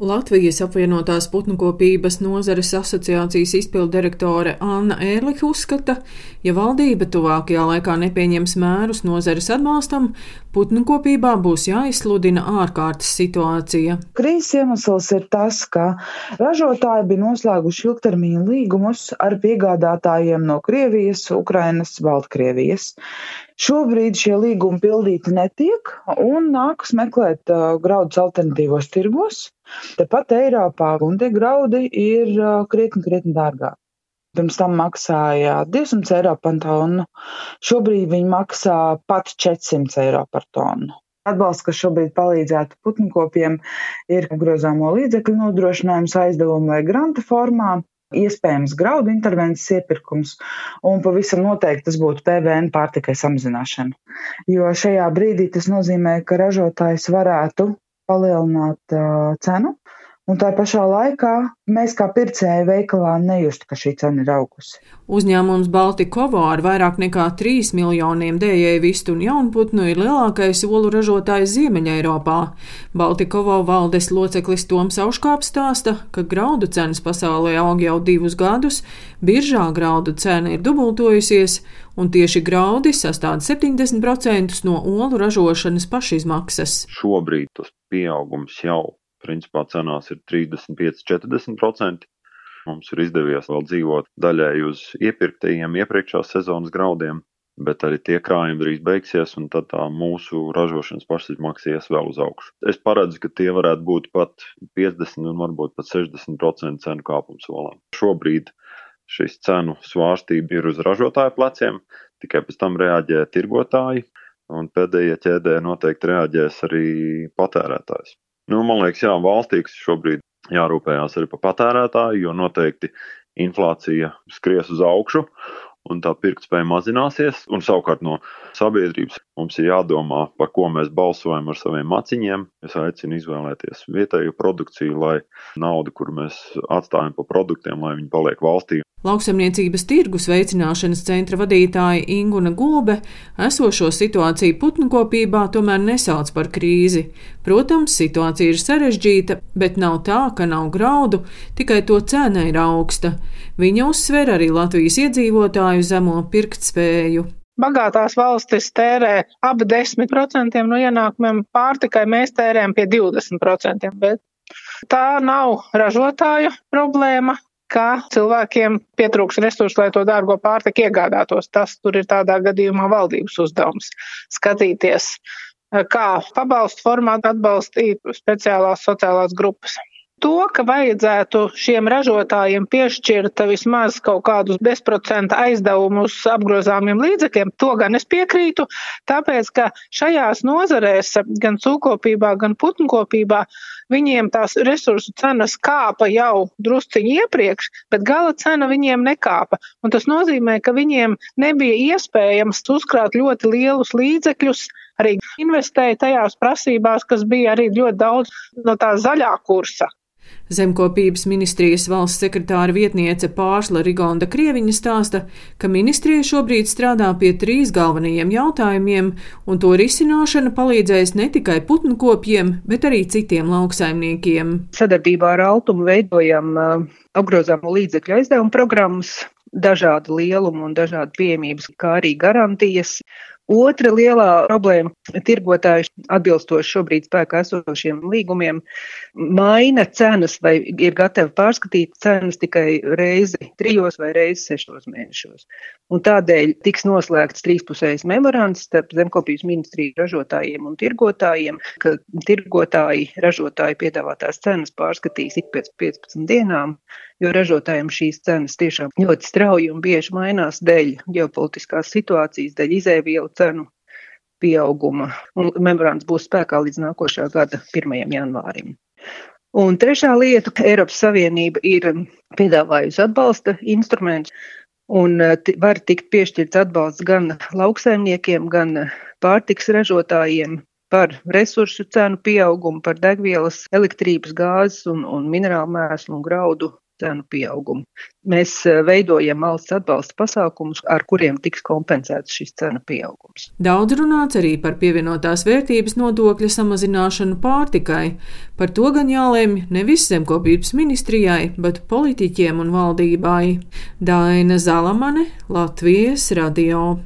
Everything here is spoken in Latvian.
Latvijas apvienotās putnukopības nozares asociācijas izpildirektore Anna Ērliha uzskata, ja valdība tuvākajā laikā nepieņems mērus nozares atbalstam, putnukopībā būs jāizsludina ārkārtas situācija. Krīzes iemesls ir tas, ka ražotāji bija noslēguši ilgtermiņa līgumus ar piegādātājiem no Krievijas, Ukrainas, Baltkrievijas. Šobrīd šie līgumi pildīti netiek un nākas meklēt uh, graudus alternatīvos tirgos. Tepat Eiropā un tie graudi ir uh, krietni, krietni dārgāki. Pirms tam maksāja 200 eiro par tonu, šobrīd viņi maksā pat 400 eiro par tonu. Atbalsts, kas šobrīd palīdzētu putnkopiem, ir grozāmo līdzekļu nodrošinājums aizdevumu vai granta formā iespējams graudu intervences iepirkums, un pavisam noteikti tas būtu PVN pārtikai samazināšana. Jo šajā brīdī tas nozīmē, ka ražotājs varētu palielināt uh, cenu, un tā pašā laikā mēs kā pircēji veikalā nejustu, ka šī cena ir augusi. Uzņēmums Baltikovo ar vairāk nekā 3 miljoniem dējēju vistu un jaunputnu ir lielākais olu ražotājs Ziemeļa Eiropā. Baltikovo valdes loceklis Toms Auškāps stāsta, ka graudu cenas pasaulē aug jau divus gadus, biržā graudu cena ir dubultojusies, un tieši graudi sastāv 70% no olu ražošanas pašizmaksas. Šobrīd tas pieaugums jau principā cenās ir 35-40%. Mums ir izdevies vēl dzīvot daļēji uz iepirktajiem iepriekšējās sezonas graudiem, bet arī tie krājumi drīz beigsies, un tad tā mūsu ražošanas pašizmaksa ies vēl uz augšu. Es paredzu, ka tie varētu būt pat 50 un varbūt pat 60% cenu kāpums solam. Šobrīd šis cenu svārstība ir uz ražotāju pleciem, tikai pēc tam reaģē tirgotāji, un pēdējie ķēdē noteikti reaģēs arī patērētājs. Nu, man liekas, jā, valstī šobrīd jārūpējās arī par patērētāju, jo noteikti inflācija skries uz augšu un tā pirktspēja mazināsies. Un savukārt no sabiedrības mums ir jādomā, par ko mēs balsojam ar saviem maciņiem. Es aicinu izvēlēties vietēju produkciju, lai nauda, kur mēs atstājam pa produktiem, lai viņi paliek valstī Lauksaimniecības tirgus veicināšanas centra vadītāja Inguna Gulbe esošo situāciju putnu kopībā tomēr nesauc par krīzi. Protams, situācija ir sarežģīta, bet nav tā, ka nav graudu, tikai to cena ir augsta. Viņa uzsver arī Latvijas iedzīvotāju zemo pirktspēju. Bagātās valstis tērē ap 10% no ienākumiem, pārtikai mēs tērējam pie 20%, bet tā nav ražotāju problēma, ka cilvēkiem pietrūks resursu, lai to dārgo pārtiku iegādātos. Tas tur ir tādā gadījumā valdības uzdevums skatīties, kā pabalstu formātu atbalstīt speciālās sociālās grupas to, ka vajadzētu šiem ražotājiem piešķirt vismaz kaut kādus bezprocenta aizdevumus apgrozāmiem līdzekļiem, to gan es piekrītu, tāpēc, ka šajās nozarēs, gan cūkopībā, gan putnkopībā, viņiem tās resursu cenas kāpa jau drusciņi iepriekš, bet gala cena viņiem nekāpa. Un tas nozīmē, ka viņiem nebija iespējams uzkrāt ļoti lielus līdzekļus, arī investēja tajās prasībās, kas bija arī ļoti daudz no tā zaļā kursa. Zemkopības ministrijas valsts sekretāra vietniece Pārsla Rigonda Krieviņa stāsta, ka ministrija šobrīd strādā pie trīs galvenajiem jautājumiem, un to risināšana palīdzēs ne tikai putnu kopiem, bet arī citiem lauksaimniekiem. Sadarbībā ar Altumu veidojam apgrozāmo līdzekļu aizdevumu programmas, dažādu lielumu un dažādu pieejamības, kā arī garantijas. Otra lielā problēma - tirgotāji atbilstoši šobrīd spēkā esošiem līgumiem maina cenas vai ir gatavi pārskatīt cenas tikai reizi trijos vai reizi sešos mēnešos. Un tādēļ tiks noslēgts trīspusējs memorands starp zemkopības ministriju ražotājiem un tirgotājiem, ka tirgotāji ražotāji piedāvātās cenas pārskatīs ik pēc 15 dienām jo ražotājiem šīs cenas tiešām ļoti strauji un bieži mainās dēļ ģeopolitiskās situācijas, dēļ izēvielu cenu pieauguma, un memorands būs spēkā līdz nākošā gada 1. janvārim. Un trešā lieta - Eiropas Savienība ir piedāvājusi atbalsta instrumentus, un eh, var tikt piešķirts atbalsts gan lauksaimniekiem, gan pārtiks ražotājiem par resursu cenu pieaugumu, par degvielas, elektrības, gāzes un, un minerālu mēslu un graudu cenu pieaugumu. Mēs eh, veidojam valsts atbalsta pasākumus, ar kuriem tiks kompensēts šis cenu pieaugums. Daudz runāts arī par pievienotās vērtības nodokļa samazināšanu pārtikai. Par to gan jālēmj nevis zemkopības ministrijai, bet politiķiem un valdībai. Daina Zalamane, Latvijas radio.